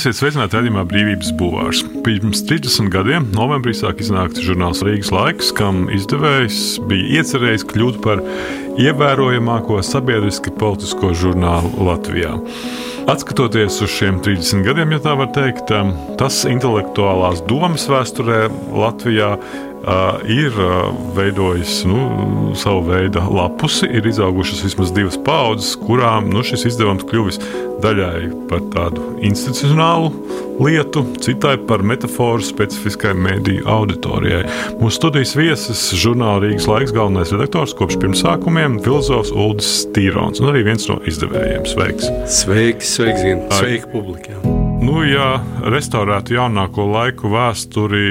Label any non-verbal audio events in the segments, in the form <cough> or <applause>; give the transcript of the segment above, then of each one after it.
Esiet sveicināti redzamā brīvības bulvārs. Pirms 30 gadiem novembrī sāk iznākt žurnāls Rīgas laiks, kam izdevējs bija iecerējis kļūt par ievērojamāko sabiedriski politisko žurnālu Latvijā. Atskatoties uz šiem 30 gadiem, ja tā var teikt, tas intelektuālās domas vēsturē Latvijā ir veidojis nu, savu veidu lapusi, ir izaugušas vismaz divas paudzes, kurām nu, šis izdevums kļuvis daļai par tādu institucionālu lietu, citai par metaforu specifiskai mediju auditorijai. Mūsu studijas viesis, žurnāla Rīgas laiks galvenais redaktors kopš pirmsākumiem, filozofs Ulris Stīrons un arī viens no izdevējiem. Sveiks! Sveiks, sveiks, Zin. Sveiki publikai! Nu, ja restaurētu jaunāko laiku vēsturi,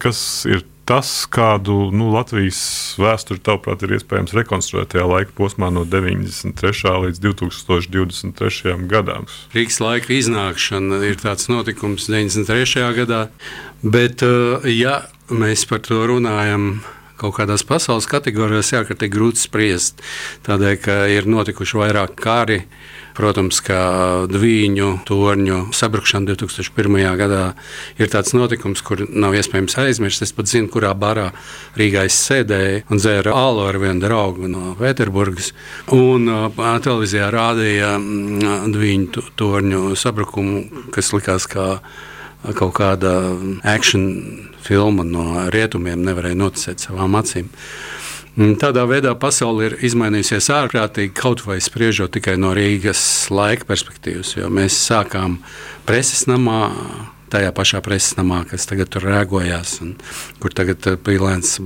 kas ir tas, kādu nu, Latvijas vēsturi, tavuprāt, ir iespējams rekonstruēt tajā laika posmā no 93. līdz 2023. gadam? Rīgas laika iznākšana ir tāds notikums 93. gadā, bet, uh, ja mēs par to runājam, kaut kādās pasaules kategorijās, jā, ka ir grūti spriest. Tādēļ, ka ir notikuši vairāk kari, Protams, ka Dvīņu torņu sabrukšana 2001. gadā ir tāds notikums, kur nav iespējams aizmirst. Es pat zinu, kurā barā Rīgā es sēdēju un dzēru alu ar vienu draugu no Pēterburgas. Un televīzijā rādīja Dvīņu torņu sabrukumu, kas likās kā kaut kāda akciju filma no rietumiem, nevarēja noticēt savām acīm. Tādā veidā pasaule ir izmainījusies ārprātīgi, kaut vai spriežot tikai no Rīgas laika perspektīvas. Mēs sākām preses namā, tajā pašā preses namā, kas tagad tur rēgojās, un kur tagad eh, pīlēns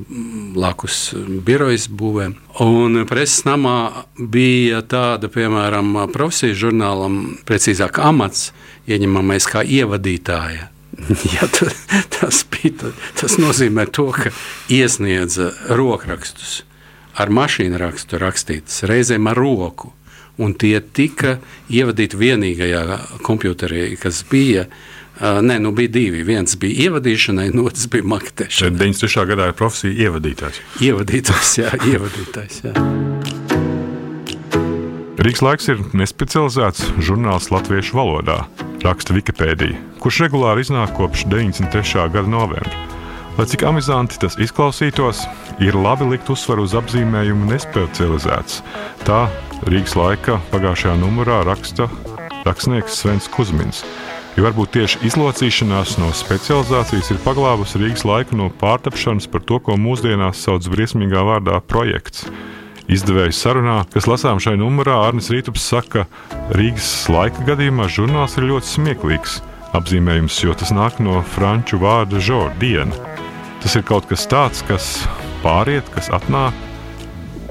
blakus birojas būvē. Un preses namā bija tāda, piemēram, profesijas žurnālam, precīzāk amats, ieņemamais kā ievadītāja. <laughs> Ja, tas, bija, tas nozīmē, to, ka iesniedza rokrakstus ar mašīnu rakstu rakstītas, reizēm ar roku. Un tie tika ievadīti vienīgajā komputerī, kas bija. Nē, nu bija divi. Viens bija ievadīšanai, no otrs bija maketēšanai. 93. gadā ir profesija ievadītājs. Ievadītājs, jā, <laughs> ievadītājs. Jā. Rīgas laiks ir nespecializēts žurnāls latviešu valodā raksta Wikipēdija, kurš regulāri iznāk kopš 93. gada novembra. Lai cik amizanti tas izklausītos, ir labi likt uzsvaru uz apzīmējumu nespecializēts. Tā Rīgas laika pagājušajā numurā raksta rakstnieks Svens Kusmins. Jo varbūt tieši izlocīšanās no specializācijas ir paglābusi Rīgas laiku no pārtapšanas par to, ko mūsdienās sauc briesmīgā vārdā projekts. Izdevēja sarunā, kas lasām šai numurā, Arnis Rītups saka, ka Rīgas laika gadījumā žurnāls ir ļoti smieklīgs apzīmējums, jo tas nāk no franču vārda žordiena. Tas ir kaut kas tāds, kas pāriet, kas atnāk,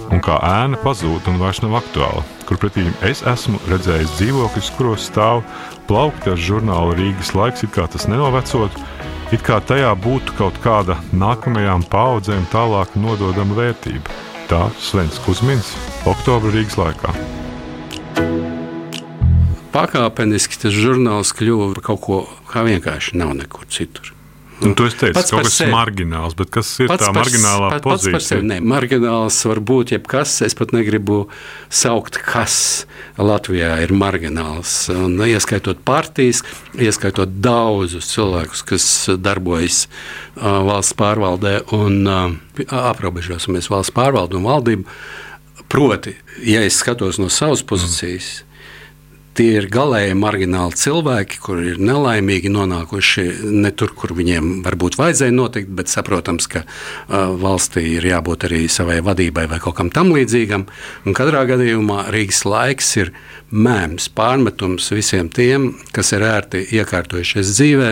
un kā ēna pazūd un vairs nav aktuāla. Kurpretī es esmu redzējis dzīvokļus, kuros stāv plaukti ar žurnālu Rīgas laiks, it kā tas nenovecot, it kā tajā būtu kaut kāda nākamajām paudzēm tālāk nododama vērtība. Tā Svens Kusmins, Oktobra Rīgas laikā. Pakāpeniski tas žurnāls kļuva par kaut ko, kā vienkārši nav nekur citur. Un tu esi teicis, ka kaut kas sevi. margināls, bet kas ir pats tā marginālā par, pozīcija? Pats par sevi, ne, margināls var būt jebkas, es pat negribu saukt, kas Latvijā ir margināls. Un, ieskaitot partijas, ieskaitot daudzus cilvēkus, kas darbojas valsts pārvaldē un aprobežosimies valsts pārvaldu un valdību. Proti, ja es skatos no savas pozīcijas, mm Tie ir galēji margināli cilvēki, kuri ir nelaimīgi nonākuši ne tur, kur viņiem varbūt vajadzēja notikt, bet saprotams, ka valstī ir jābūt arī savai vadībai vai kaut kam tam līdzīgam. Un katrā gadījumā Rīgas laiks ir mēms, pārmetums visiem tiem, kas ir ērti iekārtojušies dzīvē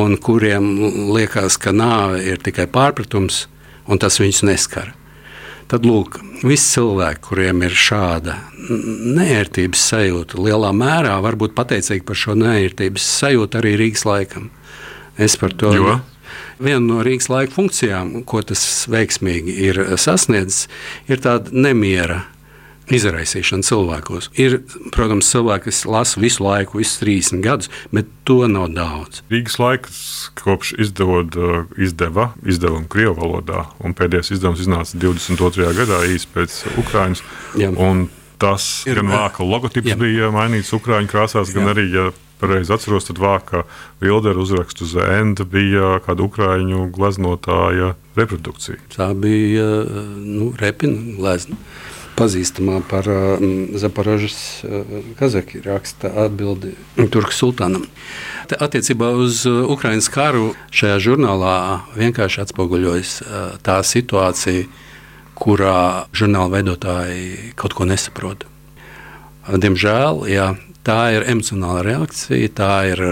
un kuriem liekas, ka nāve ir tikai pārpratums un tas viņus neskara. Tad lūk, visi cilvēki, kuriem ir šāda neērtības sajūta, lielā mērā varbūt pateicīgi par šo neērtības sajūtu arī Rīgas laikam. Es par to jo? Viena no Rīgas laika funkcijām, ko tas veiksmīgi ir sasniedzis, ir tāda nemiera izraisīšana cilvēkos. Ir, protams, cilvēki, kas lasa visu laiku, visus 30 gadus, bet to nav daudz. Rīgas laiks kopš izdevot, izdeva izdevumu Krievijas valodā, un pēdējais izdevums iznāca 22. gadā īsi pēc Ukrainas. Tas ir, gan vāka logotips jā. bija mainīts Ukrāņu krāsās, gan jā. arī ja pareizi atceros, tad vāka Vilderu uzrakstu uz enda bija kāda ukraiņu gleznotāja reprodukcija. Tā bija nu, repina glezna. Pazīstamā par uh, Zaporožas uh, kazaki raksta atbildi Turku sultānam. Attiecībā uz Ukraiņas karu šajā žurnālā vienkārši atspoguļojas uh, tā situācija, kurā žurnāla veidotāji kaut ko nesaprot. Diemžēl jā, tā ir emocionāla reakcija, tā ir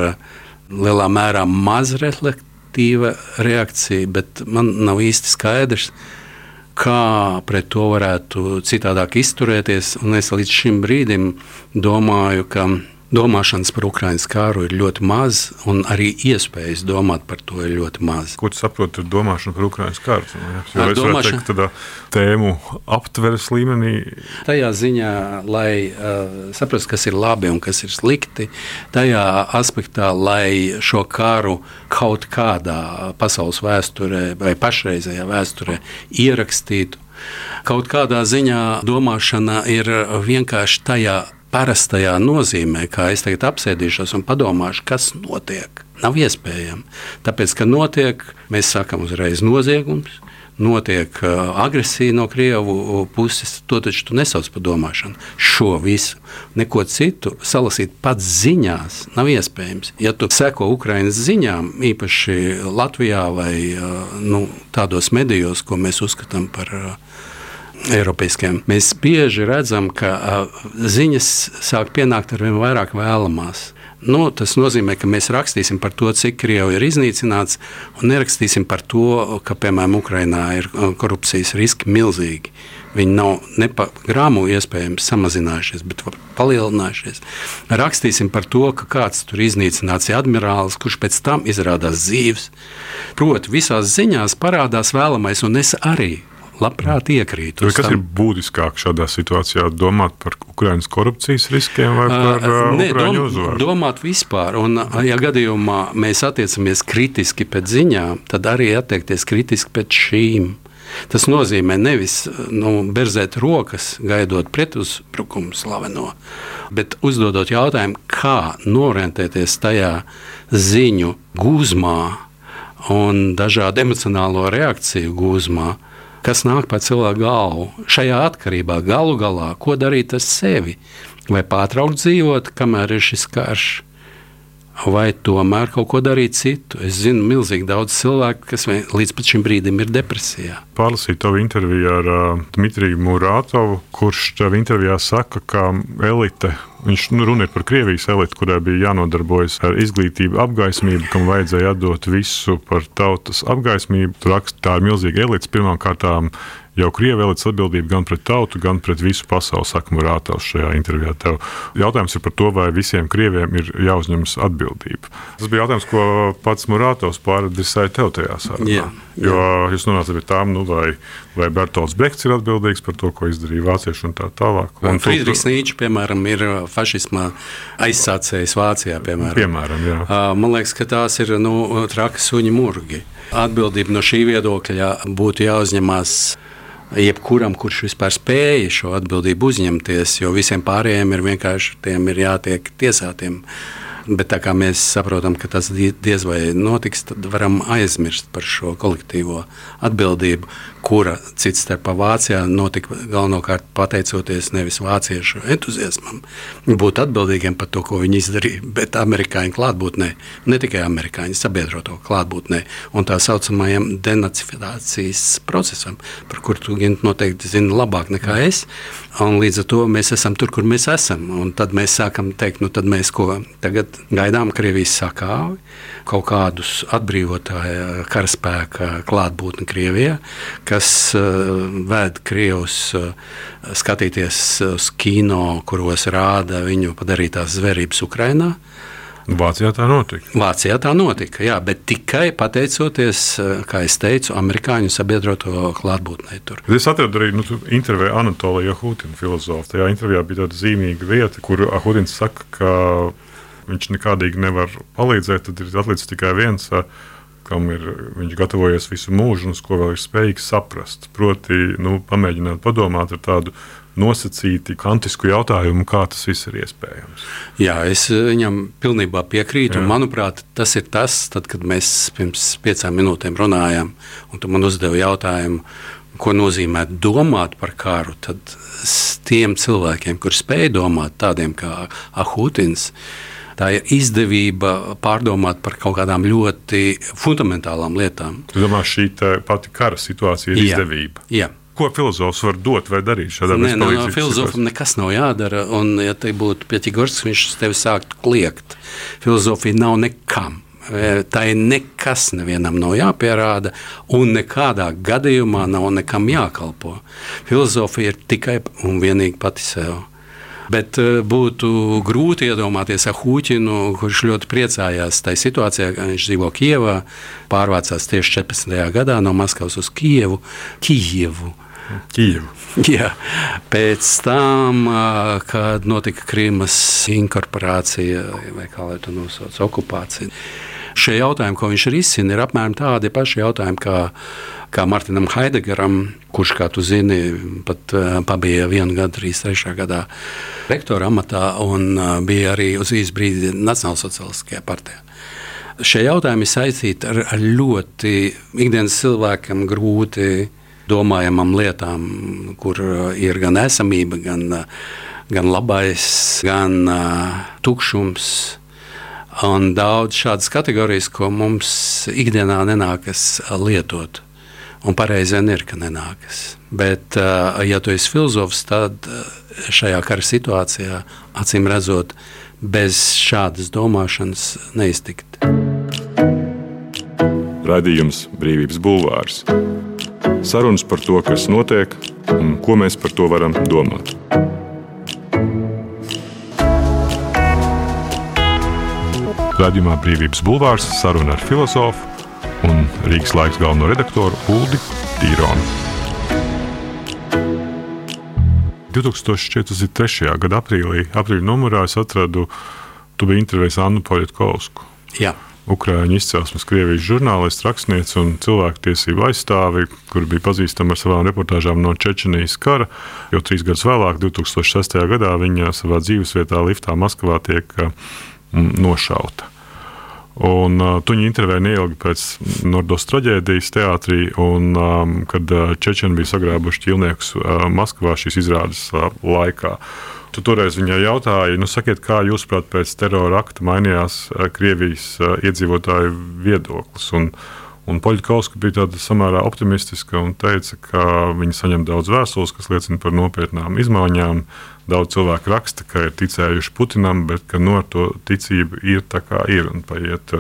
lielā mērā mazreflektīva reakcija, bet man nav īsti skaidrs, kā pret to varētu citādāk izturēties. Un es līdz šim brīdim domāju, ka domāšanas par Ukraiņas kāru ir ļoti maz, un arī iespējas domāt par to ir ļoti maz. Ko tu saproti ar domāšanu par Ukraiņas kāru? Jo es domāju, ka tādā tēmu aptveres līmenī. Tajā ziņā, lai uh, saprastu, kas ir labi un kas ir slikti, tajā aspektā, lai šo kāru kaut kādā pasaules vēsturē vai pašreizējā vēsturē ierakstītu. Kaut kādā ziņā domāšana ir vienkārši tajā parastajā nozīmē, kā es tagad apsēdīšos un padomāšu, kas notiek. Nav iespējams. Tāpēc, ka notiek, mēs sakām uzreiz noziegums, notiek uh, agresija no Krievu puses, to taču tu nesauc par domāšanu. Šo visu, neko citu salasīt pats ziņās nav iespējams. Ja tu seko Ukraiņas ziņām, īpaši Latvijā vai uh, nu, tādos medijos, ko mēs uzskatām par uh, Eiropiskiem. Mēs bieži redzam, ka ziņas sāk pienākt ar vien vairāk vēlamās. Nu, tas nozīmē, ka mēs rakstīsim par to, cik Krievija ir iznīcināts, un nerakstīsim par to, ka, piemēram, Ukrainā ir korupcijas riski milzīgi. Viņi nav ne pa grāmu iespējams samazinājušies, bet palielinājušies. Rakstīsim par to, ka kāds tur iznīcināts ir admirālis, kurš pēc tam izrādās dzīves. Proti, visās ziņās parādās vēlamais, un es arī labprāt iekrītu. Kas tam. ir būtiskāk šādā situācijā? Domāt par Ukraiņas korupcijas riskiem vai par uh, ne, Ukraiņu uzvaru? Domāt vispār, un ja gadījumā mēs attiecamies kritiski pēc ziņām, tad arī attiekties kritiski pēc šīm. Tas nozīmē nevis nu, berzēt rokas, gaidot pretuzbrukumu slaveno, bet uzdodot jautājumu, kā norientēties tajā ziņu gūzmā un dažādu emocionālo reakciju gūzmā, kas nāk pa cilvēku galvu. Šajā atkarībā galu galā, ko darīt ar sevi? Vai pārtraukt dzīvot, kamēr ir šis karš? Vai tomēr kaut ko darīt citu. Es zinu, milzīgi daudz cilvēku, kas līdz šim brīdim ir depresijā. Pārlasīju tavu interviju ar uh, Dmitriju Mūrātovu, kurš tev intervijā saka, ka elite. Viņš nu, runā par Krievijas elitu, kurai bija jānodarbojas ar izglītību, apgaismību, kam vajadzēja atdot visu par tautas apgaismību. Tur raksta, tā ir milzīga elite. Pirmkārt, jau Krievija liec atbildību gan pret tautu, gan pret visu pasauli, saka Murātavs šajā intervijā. Tev. Jautājums ir par to, vai visiem krieviem ir jāuzņemas atbildība. Tas bija jautājums, ko pats Murātavs pāradresēja tev tajā sarunā. Jā, jā. Jo jūs nonācat pie tām, nu, vai, vai Bertolds Brekts ir atbildīgs par to, ko izdarīja vācieši un tā tālāk. Un Friedrichs Nīčs, piemēram, ir uh, fašisma aizsācējs Vācijā. Piemēram. Piemēram, jā. Uh, man liekas, ka tās ir nu, traki suņi murgi. Atbildība no šī viedokļa būtu jāuzņemās jebkuram, kurš vispār spēja šo atbildību uzņemties, jo visiem pārējiem ir vienkārši ir jātiek tiesātiem. Bet tā kā mēs saprotam, ka tas diez vai notiks, tad varam aizmirst par šo kolektīvo atbildību, kura cits starpā Vācijā notika galvenokārt pateicoties nevis vāciešu entuziasmam, būt atbildīgiem par to, ko viņi izdarīja, bet amerikāņu klātbūtnē, ne tikai amerikāņu sabiedroto klātbūtnē un tā saucamajam denacifikācijas procesam, par kuru tu noteikti zini labāk nekā es. Un līdz ar to mēs esam tur, kur mēs esam. Un tad mēs sākam teikt, nu tad mēs ko tagad gaidām Krievijas sakāvi, kaut kādus atbrīvotāju karaspēka klātbūtni Krievijā, kas uh, ved Krievus uh, skatīties uz kino, kuros rāda viņu padarītās zverības Ukrainā. Vācijā tā notika. Vācijā tā notika, jā, bet tikai pateicoties, eh, kā jau teicu, amerikāņu sabiedroto klātbūtnei tur. Es atradu arī nu, interviju Anatoliju Ahutinu filozofu. Tajā intervijā bija tāda zīmīga vieta, kur Ahutins saka, ka viņš nekādīgi nevar palīdzēt. Tad ir atlicis tikai viens, kam ir viņš gatavojies visu mūžu, un uz ko vēl ir spējīgs saprast. Proti, nu, pamēģināt padomāt ar tādu nosacīti kantisku jautājumu, kā tas viss ir iespējams. Jā, es viņam pilnībā piekrītu. Manuprāt, tas ir tas, tad, kad mēs pirms piecām minūtēm runājām, un tu man uzdevi jautājumu, ko nozīmē domāt par karu. Tad tiem cilvēkiem, kuriem spēj domāt, tādiem kā Ahutins, tā ir izdevība pārdomāt par kaut kādām ļoti fundamentālām lietām. Es domāju, šī pati kara situācija ir jā, izdevība. Jā. Ko filozofs var dot vai darīt šādā veidā? No, no filozofam nekas nav jādara. Un, ja te būtu Pieķigors, viņš uz tevi sāktu kliegt. Filozofija nav nekam. Tai nekas nevienam nav jāpierāda, un nekādā gadījumā nav nekam jākalpo. Filozofija ir tikai un vienīgi pati sev. Bet uh, būtu grūti iedomāties Ahūķinu, kurš ļoti priecājās tajā situācijā, ka viņš dzīvo Kijevā, pārvācās tieši 14. gadā no Maskavas uz Kijevu. Kijevu. Kijevu. <laughs> Jā, pēc tam, uh, kad notika Krīmas inkorporācija, vai kā lai to nosauc, okupācija. Šie jautājumi, ko viņš risina, ir apmēram tādi paši jautājumi, kā kā Martinam Haidegaram, kurš, kā tu zini, pat uh, pabija vienu gadu, 33. gadā rektora amatā un uh, bija arī uz īsu brīdi Nacionālsociālistiskajā partijā. Šie jautājumi saistīti ar, ar ļoti ikdienas cilvēkam grūti domājamām lietām, kur ir gan esamība, gan, gan labais, gan tukšums. Un daudz šādas kategorijas, ko mums ikdienā nenākas lietot. Un pareizi ir, ka nenākas. Bet, ja tu esi filozofs, tad šajā kara situācijā, acīm redzot, bez šādas domāšanas neiztikt. Radījums Brīvības Bulvārs. Sarunas par to, kas notiek un ko mēs par to varam domāt. Radījumā Brīvības Bulvārs saruna ar filozofu un Rīgas laiks galveno redaktoru Uldi Tīronu. 2043. gada aprīlī, aprīļa numurā es atradu, tu biji intervējis Annu Poļatkovsku. Jā. Ukrāņu izcelsmes, Krievijas žurnālists, rakstniece un cilvēktiesību aizstāvi, kur bija pazīstama ar savām reportāžām no Čečenijas kara. Jau trīs gadus vēlāk, 2006. gadā, viņa savā dzīvesvietā, liftā Maskavā, tiek nošauta. Un, uh, tu viņu intervēji neilgi pēc Nordos traģēdijas teātrī, un, um, kad uh, Čečeni bija sagrābuši ķīlniekus uh, Maskavā šīs izrādes uh, laikā. Tu toreiz viņai jautāji, nu, sakiet, kā jūs, prāt, pēc terora akta mainījās uh, Krievijas uh, iedzīvotāju viedoklis. Un, Un Poļakovska bija tāda samērā optimistiska un teica, ka viņi saņem daudz vēstules, kas liecina par nopietnām izmaiņām. Daudz cilvēku raksta, ka ir ticējuši Putinam, bet ka no to ticība ir tā kā ir. Paiet,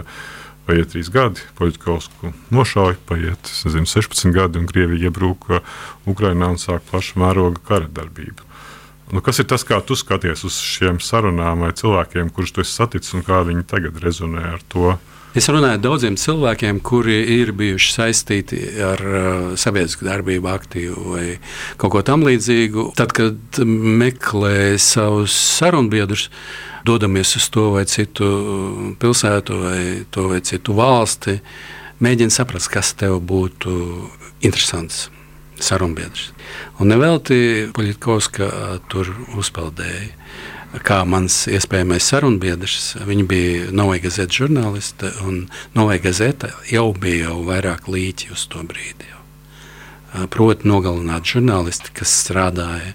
paiet trīs gadi, Poļakovsku nošauja, paiet nezinu, 16 gadi, un Krievija iebruka Ukrajinā un sāk plaša mēroga kara darbību. Nu, kas ir tas, kā tu skaties uz šiem sarunām vai cilvēkiem, kurus tu esi saticis un kā viņi tagad rezonē ar to? Es runāju ar daudziem cilvēkiem, kuri ir bijuši saistīti ar uh, sabiedrisku darbību, aktīvu vai kaut ko tamlīdzīgu. Tad, kad meklē savus sarunbiedrus, dodamies uz to vai citu pilsētu vai to vai citu valsti, mēģina saprast, kas tev būtu interesants sarunbiedrs. Un nevelti Poļitkovska tur uzpeldēja kā mans iespējamais sarunbiedrs. Viņa bija Novai Gazeta žurnāliste, un Novai Gazeta jau bija jau vairāk līķi uz to brīdi. Jau. Proti, nogalināt žurnālisti, kas strādāja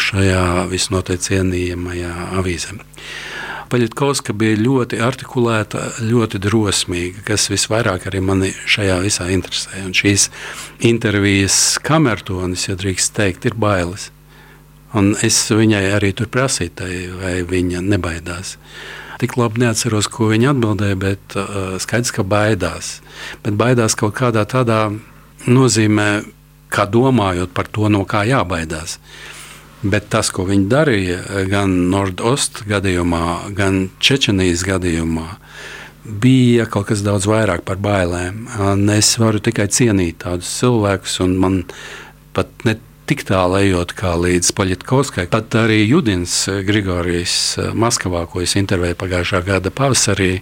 šajā visnotaļ cienījamajā avīzē. Paļitkovska bija ļoti artikulēta, ļoti drosmīga, kas visvairāk arī mani šajā visā interesē. Un šīs intervijas kamertonis, ja drīkst teikt, ir bailes. Un es viņai arī tur prasīju, vai viņa nebaidās. Tik labi neatceros, ko viņa atbildēja, bet uh, skaidrs, ka baidās. Bet baidās kaut kādā tādā nozīmē, kā domājot par to, no kā jābaidās. Bet tas, ko viņi darīja gan Nordost gadījumā, gan Čečenijas gadījumā, bija kaut kas daudz vairāk par bailēm. Es varu tikai cienīt tādus cilvēkus, un man pat ne tik tālu ejot kā līdz Poļitkovskai. Pat arī Judins Grigorijs eh, Maskavā, ko es intervēju pagājušā gada pavasarī,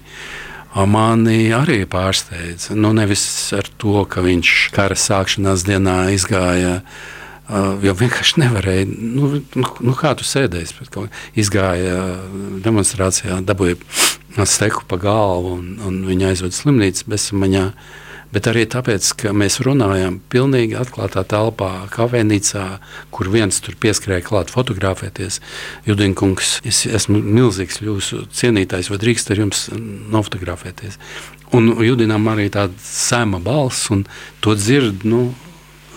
mani arī pārsteidza. Nu, nevis ar to, ka viņš kara sākšanās dienā izgāja jo vienkārši nevarēja. Nu, nu, nu, kā tu sēdēji? Izgāja demonstrācijā, dabūja steku pa galvu un, un viņa aizveda slimnīcas bezsamaņā. Bet arī tāpēc, ka mēs runājam pilnīgi atklātā telpā, kafejnīcā, kur viens tur pieskrēja klāt fotografēties. Judinkungs, es esmu milzīgs jūsu cienītājs, vai drīkst ar jums nofotografēties? Un Judinam arī tāda sēma balss, un to dzird, nu,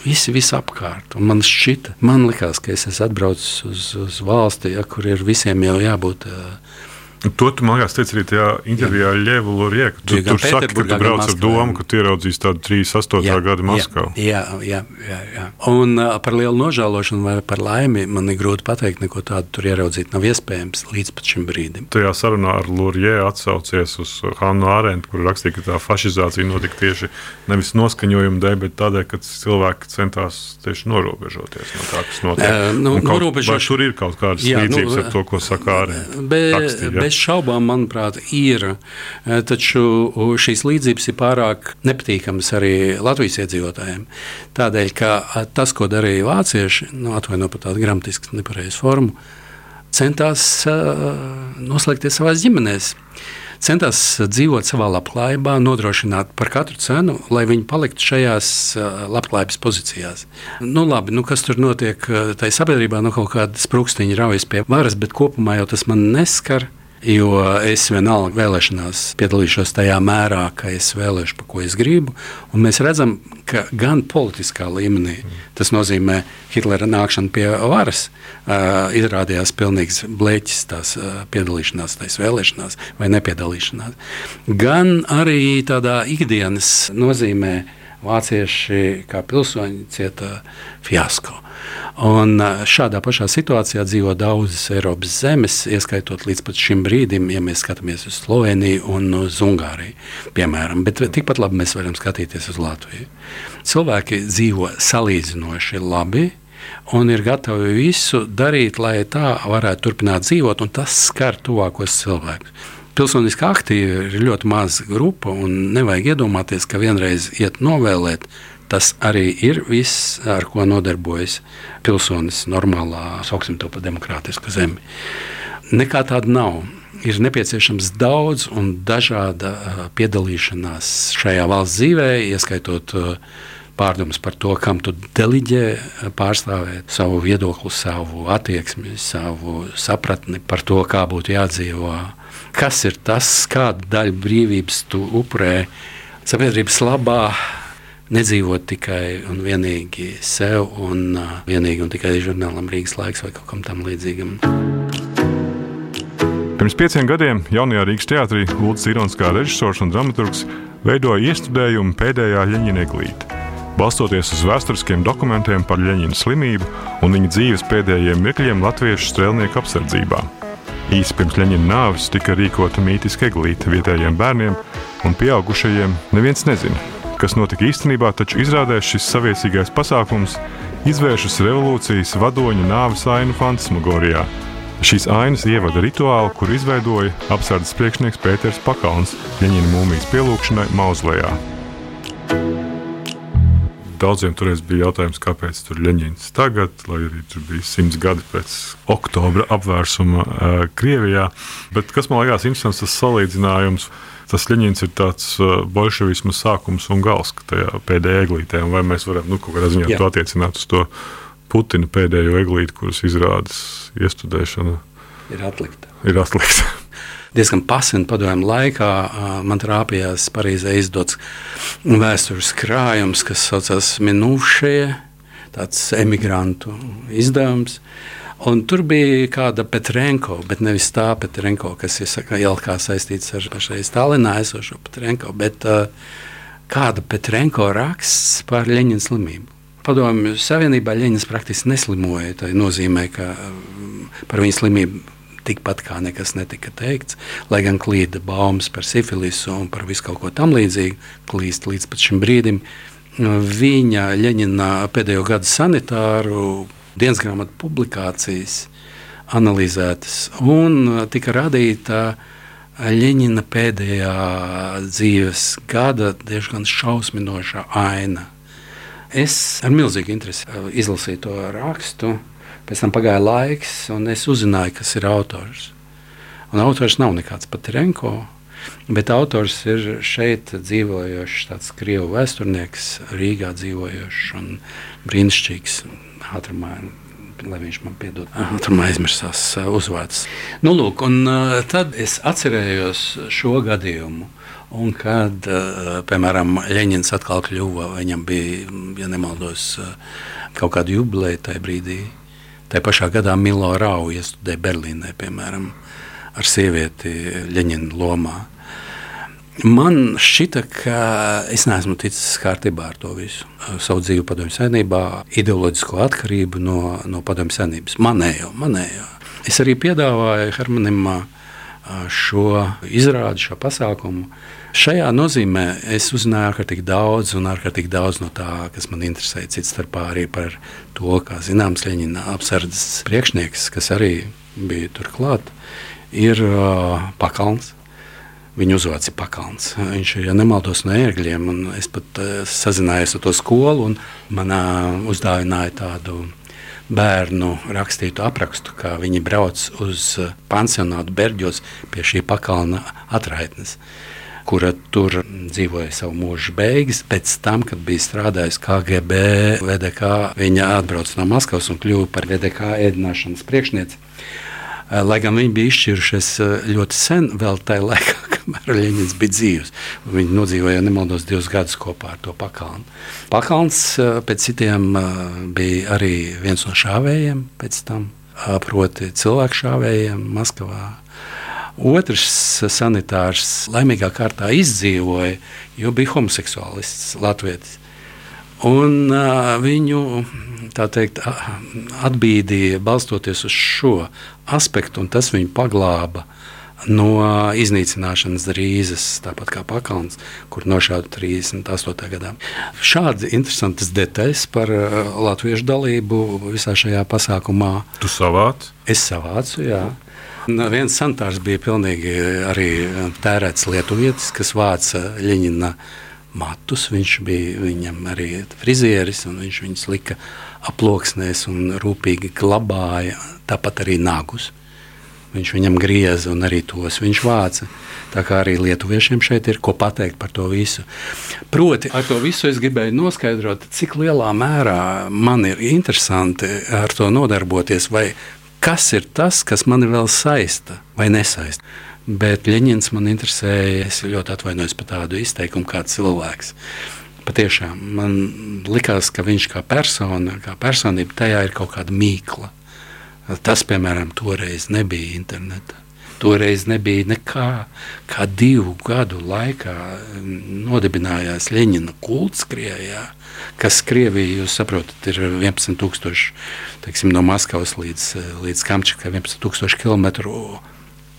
visi visapkārt. Un man šķita, man likās, ka es esmu atbraucis uz, uz valsti, ja, kur ir visiem jau jābūt. Uh, To tu man liekas, teici arī tajā intervijā ar Ļevu Loriju. Tu, tur saki, ka tu brauc ar domu, ka tu ieraudzīs tādu 38. Jā, gada Maskavu. Jā, jā, jā, jā. Un par lielu nožēlošanu vai par laimi man ir grūti pateikt, neko tādu tur ieraudzīt nav iespējams līdz šim brīdim. Tajā sarunā ar Loriju atsaucies uz Hannu Ārentu, kur rakstīja, ka tā fašizācija notika tieši nevis noskaņojuma dēļ, bet tādēļ, ka cilvēki centās tieši norobežoties no tā, kas notiek. Uh, nu, kaut, norobežoš... Tur ir kaut kādas jā, līdzības nu, ar to, ko saka Ārenta. Bez šaubām, manuprāt, ir. Eh, taču šīs līdzības ir pārāk nepatīkamas arī Latvijas iedzīvotājiem. Tādēļ, ka tas, ko darīja vācieši, nu, atvainojot par tādu gramatisku nepareizu formu, centās noslēgties savā ģimenēs centās dzīvot savā labklājībā, nodrošināt par katru cenu, lai viņi paliktu šajās labklājības pozīcijās. Nu, labi, nu, kas tur notiek tajā sabiedrībā, nu, kaut kāda sprūkstiņa raujas pie varas, bet kopumā jau tas man neskar. Jo es vienalga vēlēšanās piedalīšos tajā mērā, ka es vēlēšu, pa ko es gribu. Un mēs redzam, ka gan politiskā līmenī, tas nozīmē Hitlera nākšana pie varas, uh, izrādījās pilnīgs bleķis tās uh, piedalīšanās, tās vēlēšanās vai nepiedalīšanās. Gan arī tādā ikdienas nozīmē vācieši kā pilsoņi cieta fiasko. Un šādā pašā situācijā dzīvo daudzas Eiropas zemes, ieskaitot līdz šim brīdim, ja mēs skatāmies uz Sloveniju un uz Ungāriju. Piemēram. Bet tikpat labi mēs varam skatīties uz Latviju. Cilvēki dzīvo salīdzinoši labi. Un ir gatavi visu darīt, lai tā varētu turpināt dzīvot, un tas skar tuvākos cilvēkus. Pilsoniski aktīvi ir ļoti maza grupa, un nevajag iedomāties, ka vienreiz iet novēlēt, Tas arī ir viss, ar ko nodarbojas pilsonis normālā, sauksim to par demokrātisku zemi. Nekā tāda nav. Ir nepieciešams daudz un dažāda uh, piedalīšanās šajā valsts dzīvē, ieskaitot uh, pārdomas par to, kam tu deliģē, uh, pārstāvēt savu viedokli, savu attieksmi, savu sapratni par to, kā būtu jādzīvo. Kas ir tas, kāda daļa brīvības tu upurē sabiedrības labā, nedzīvot tikai un vienīgi sev, un uh, vienīgi un tikai žurnālam Rīgas laiks vai kaut kam tam līdzīgam. Pirms pieciem gadiem jaunajā Rīgas teātrī Lūdzu Irons kā režisors un dramaturgs veidoja iestudējumu pēdējā Ļeņina eglīte. Balstoties uz vēsturiskiem dokumentiem par Ļeņina slimību un viņa dzīves pēdējiem mirkļiem latviešu strēlnieku apsardzībā. Īsi pirms Ļeņina nāves tika rīkota mītiska eglīte vietējiem bērniem un pieaugušajiem. Neviens nezina, Kas notika īstenībā, taču izrādē šis saviesīgais pasākums izvēršas revolūcijas vadoņa nāves ainu fantasmagorijā. Šīs ainas ievada rituālu, kur izveidoja apsardzes priekšnieks Pēters Pakauns Ļeņina mūmijas pielūgšanai Mauzlējā. Daudziem toreiz bija jautājums, kāpēc tur Ļeņins tagad, lai arī tur bija simts gadi pēc oktobra apvērsuma uh, Krievijā. Bet kas man liekas interesants, tas salīdzinājums tas Ļeņins ir tāds uh, bolševisma sākums un gals tajā pēdējā eglītē. Vai mēs varam nu, kaut kādā ziņā Jā. to attiecināt uz to Putina pēdējo eglīti, kuras izrādes iestudēšana ir atlikta. Ir atlikta. Diezgan pasenu padomju laikā man trāpījās Parīzē izdots vēstures krājums, kas saucās Minūšie, tāds emigrantu izdevums. Un tur bija kāda Petrenko, bet nevis tā Petrenko, kas ir saka, jau kā saistīts ar pašreiz Stalinā esošo Petrenko, bet uh, kāda Petrenko raksts par Leņķina slimību. Padomju Savienībā Leņķins praktiski neslimoja. Tā nozīmē, ka par viņa slimību tikpat kā nekas netika teikts, lai gan klīda baumas par sifilisu un par visu kaut ko tam līdzīgu, klīst līdz šim brīdim. Viņa Leņķina pēdējo gadu sanitāru dienas grāmatu publikācijas analizētas un tika radīta Ļeņina pēdējā dzīves gada diezgan šausminoša aina. Es ar milzīgu interesi uh, izlasīju to rakstu. Pēc tam pagāja laiks, un es uzzināju, kas ir autors. Un autors nav nekāds Patrenko, bet autors ir šeit dzīvojošs, tāds krievu vēsturnieks, Rīgā dzīvojošs un brīnišķīgs. Ātrumā lai viņš man piedod. Tur aizmirsās uzvārds. Nu, lūk, un, uh, tad es atcerējos šo gadījumu. Un kad, uh, piemēram, Leņņņins atkal kļuva, viņam bija, ja nemaldos, kaut kāda jubileja tajā brīdī. Tā pašā gadā Milo Rau iestudēja Berlīnē, piemēram, ar sievieti Leņņņina lomā. Man šķita, ka es neesmu ticis kārtībā ar to visu. Savu dzīvi padomju senībā, ideoloģisko atkarību no, no padomju senības. Manējo, manējo. Es arī piedāvāju Hermanam šo izrādi, šo pasākumu. Šajā nozīmē es uzzināju ārkārtīgi daudz, un ārkārtīgi daudz no tā, kas man interesē, cits starpā arī par to, kā zināms, Leņķina apsardzes priekšnieks, kas arī bija turklāt, ir uh, pakalns. Viņa uzvārds ir Pakalns. Viņš ir, ja nemaldos, no ērgļiem. Es pat uh, sazinājos ar to skolu, un man uh, uzdāvināja tādu bērnu rakstītu aprakstu, kā viņi brauc uz uh, pansionātu Berģos pie šī pakalna atraitnes. Kura tur dzīvoja savu mūža beigas. Pēc tam, kad bija strādājusi KGB, VDK, viņa atbrauca no Maskavas un kļuva par VDK ēdināšanas priekšnieci. Lai gan viņi bija izšķirušies ļoti sen, vēl tajā laikā, <laughs> kamēr Leņķins bija dzīves. Viņi nodzīvoja, nemaldos, divus gadus kopā ar to pakalnu. Pakalns eh, pēc citiem eh, bija arī viens no šāvējiem pēc tam, eh, proti cilvēku šāvējiem Maskavā. Otrs sanitārs laimīgā kārtā izdzīvoja, jo bija homoseksuālists Latvijas. Un uh, viņu teikt, atbīdīja balstoties uz šo aspektu, un tas viņu paglāba no iznīcināšanas drīzes, tāpat kā Pakalns, kur nošāva 38. gadā. Šādi interesantas detaļas par uh, latviešu dalību visā šajā pasākumā. Tu savāc? Es savācu, jā. Un viens santārs bija pilnīgi arī tērēts lietuvietis, kas vāca Ļeņina matus. Viņš bija viņam arī frizieris, un viņš viņus lika aploksnēs un rūpīgi glabāja, tāpat arī nagus. Viņš viņam grieza un arī tos viņš vāca. Tā kā arī lietuviešiem šeit ir ko pateikt par to visu. Proti, ar to visu es gribēju noskaidrot, cik lielā mērā man ir interesanti ar to nodarboties, vai kas ir tas, kas mani vēl saista vai nesaista. Bet Ļeņņins man interesēja, es ļoti atvainojos par tādu izteikumu, kā cilvēks. Patiešām man likās, ka viņš kā persona, kā personība, tajā ir kaut kāda mīkla. Tas, piemēram, toreiz nebija interneta. Toreiz nebija nekā. Kā divu gadu laikā mm, nodibinājās Leņķina kults Krievijā, kas Krievijā, jūs saprotat, ir 11,000 teiksim, no Maskavas līdz, līdz Kamčakai, 11,000 km,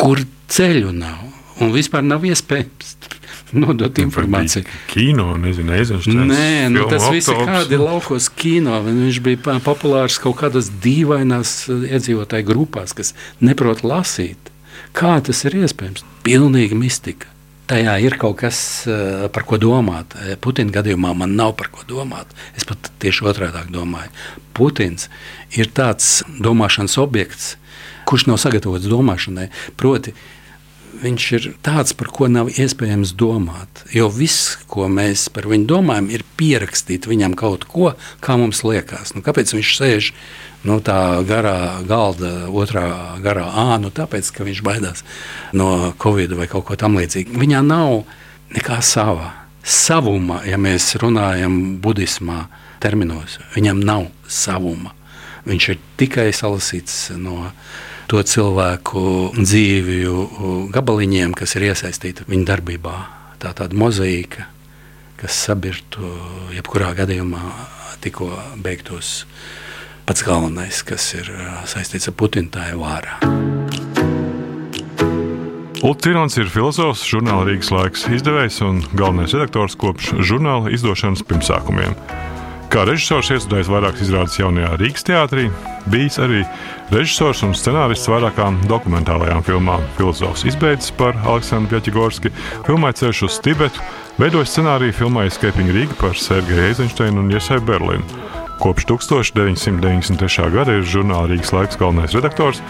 kur ceļu nav un vispār nav iespējams <laughs> nodot informāciju. Kino, nezinu, nezinu, Nē, nu, tas viss ir kādi laukos kino. Viņš bija populārs kaut kādās dīvainās eh, iedzīvotāju grupās, kas neprot lasīt. Kā tas ir iespējams? Pilnīgi mistika. Tajā ir kaut kas, eh, par ko domāt. Eh, Putina gadījumā man nav par ko domāt. Es pat tieši otrādi domāju. Putins ir tāds domāšanas objekts, kurš nav sagatavots domāšanai. Proti, viņš ir tāds, par ko nav iespējams domāt. Jo viss, ko mēs par viņu domājam, ir pierakstīt viņam kaut ko, kā mums liekas. Nu, kāpēc viņš sēž nu, tā garā galda, otrā garā ānu? Tāpēc, ka viņš baidās no covid vai kaut ko tamlīdzīga. Viņā nav nekā sava. Savuma, ja mēs runājam budismā terminos, viņam nav savuma. Viņš ir tikai salasīts no viņa to cilvēku dzīvju gabaliņiem, kas ir iesaistīti viņa darbībā. Tā tāda mozaīka, kas sabirtu jebkurā gadījumā tikko beigtos pats galvenais, kas ir saistīts ar Putina vārā. Ulrichs ir filozofs, žurnāla Rīgas laiks izdevējs un galvenais redaktors kopš žurnāla izdošanas pirmsākumiem. Kā režisors iestudējis vairākas izrādes jaunajā Rīgas teātrī, bijis arī režisors un scenārists vairākām dokumentālajām filmām. Filozofs izbeidzis par Aleksandru Pjaķigorski, filmai Ceļš uz Tibetu, veidoja scenāriju filmai Escaping Riga par Sergeju Eizensteinu un Iesai Berlinu. Kopš 1993. gada ir žurnāla Rīgas laiks galvenais redaktors,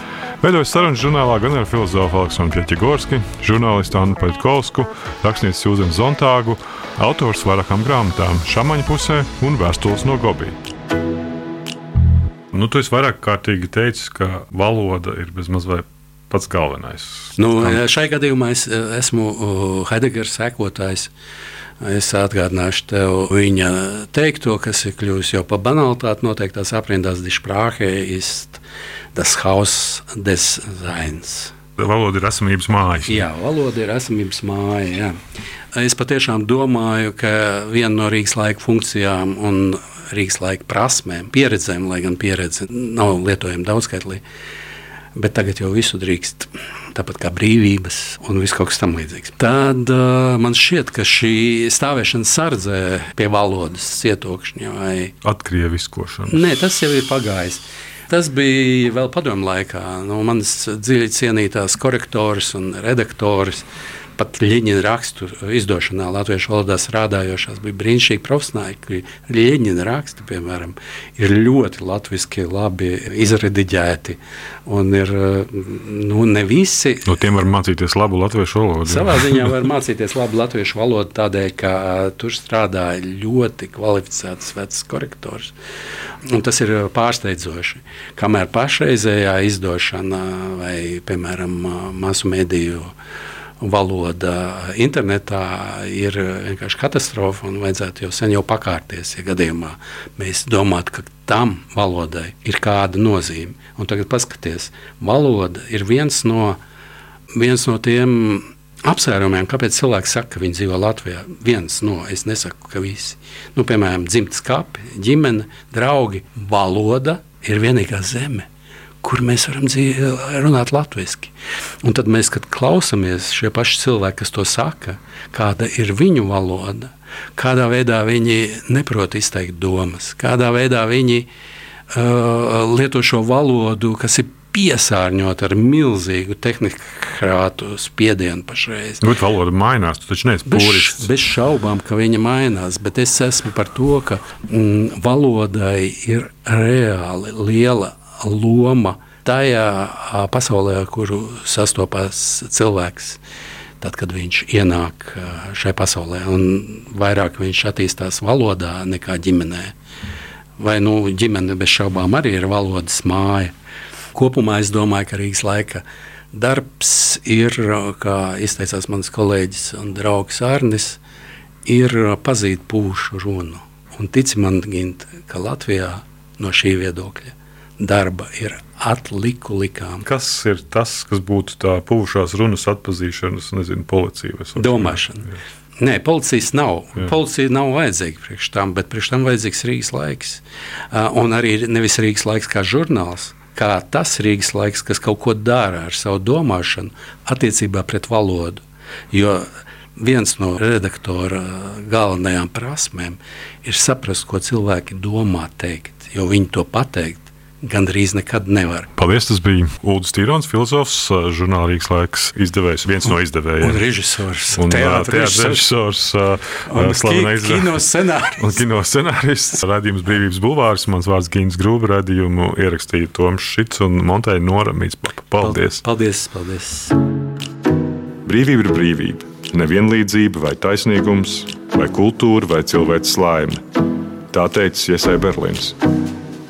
veidojis sarunas žurnālā gan ar filozofu Aleksandru Pjaķigorski, žurnālistu Annu Paļkovsku, rakstnieci Sūzenu Zontāgu, autors vairākām grāmatām Šamaņa pusē un Vēstules no Gobī. Nu, tu esi vairāk kārtīgi teicis, ka valoda ir bezmaz vai pats galvenais. Nu, šai gadījumā es esmu Heidegera sekotājs. Es atgādināšu tev viņa teikto, kas ir kļuvis jau par banalitāti. Noteiktās aprindās disprāhē ist das Haus des Seins. Valoda ir esamības māja. Jā, valoda ir esamības māja. Jā. Es patiešām domāju, ka viena no Rīgas laika funkcijām un Rīgas laika prasmēm, pieredzēm, lai gan pieredze nav lietojama daudzskaitlī, bet tagad jau visu drīkst, tāpat kā brīvības un viss kaut kas tamlīdzīgs. Tad uh, man šķiet, ka šī stāvēšana sardzē pie valodas cietokšņa vai atkrieviskošana. Nē, tas jau ir pagājis. Tas bija vēl padomu laikā. Nu, manas dziļi cienītās korektoras un redaktoras pat Liņņina rakstu izdošanā latviešu valodā strādājošās bija brīnišķīgi profesionāļi, kuri Liņņina raksti, piemēram, ir ļoti latviski labi izrediģēti. Un ir, nu, ne visi. No tiem var mācīties labu latviešu valodu. Savā ziņā var mācīties labu latviešu valodu tādēļ, ka tur strādāja ļoti kvalificēts vecs korektors. Un tas ir pārsteidzoši. Kamēr pašreizējā izdošana vai, piemēram, masu mediju valoda internetā ir vienkārši katastrofa un vajadzētu jau sen jau pakārties, ja gadījumā mēs domātu, ka tam valodai ir kāda nozīme. Un tagad paskaties, valoda ir viens no, viens no tiem apsvērumiem, kāpēc cilvēki saka, ka viņi dzīvo Latvijā. Viens no, es nesaku, ka visi. Nu, piemēram, dzimtas kapi, ģimene, draugi, valoda ir vienīgā zeme kur mēs varam runāt latviešu. Un tad mēs, kad klausāmies šie paši cilvēki, kas to saka, kāda ir viņu valoda, kādā veidā viņi neprot izteikt domas, kādā veidā viņi uh, lieto šo valodu, kas ir piesārņot ar milzīgu tehnikrātu spiedienu pašreiz. Bet valoda mainās, tu taču neesi pūrišs. Bez, bez šaubām, ka viņa mainās, bet es esmu par to, ka mm, valodai ir reāli liela loma tajā pasaulē, kuru sastopas cilvēks. Tad, kad viņš ienāk šajā pasaulē, un vairāk viņš attīstās valodā nekā ģimenē. Vai nu, ģimene bez šaubām arī ir valodas māja. Kopumā es domāju, ka Rīgas laika darbs ir, kā izteicās mans kolēģis un draugs Arnis, ir pazīt pūšu runu. Un tici man, Gint, ka Latvijā no šī viedokļa darba ir atliku likām. Kas ir tas, kas būtu tā puvušās runas atpazīšanas, nezinu, policija vai domāšana? Jā. Nē, policijas nav. Jā. Policija nav vajadzīga priekš tam, bet priekš tam vajadzīgs Rīgas laiks. Uh, un arī nevis Rīgas laiks kā žurnāls, kā tas Rīgas laiks, kas kaut ko dara ar savu domāšanu attiecībā pret valodu. Jo viens no redaktora galvenajām prasmēm ir saprast, ko cilvēki domā teikt, jo viņi to pateikt gandrīz nekad nevar. Paldies! Tas bija Ulrichs Tīrons, filozofs, žurnāla Rīgas laiks izdevējs, viens no izdevējiem. Un režisors. Un teātris režisors, slavenais kino scenārists. Un kino scenārists, radījums Brīvības bulvārs, mans vārds Gīns Grūba, radījumu ierakstīja Toms Šits un Montēja Noramīts. Paldies! Paldies! paldies. Brīvība ir brīvība. Nevienlīdzība vai taisnīgums, vai kultūra vai cilvēks laime. Tā teica Iesai Berlīns.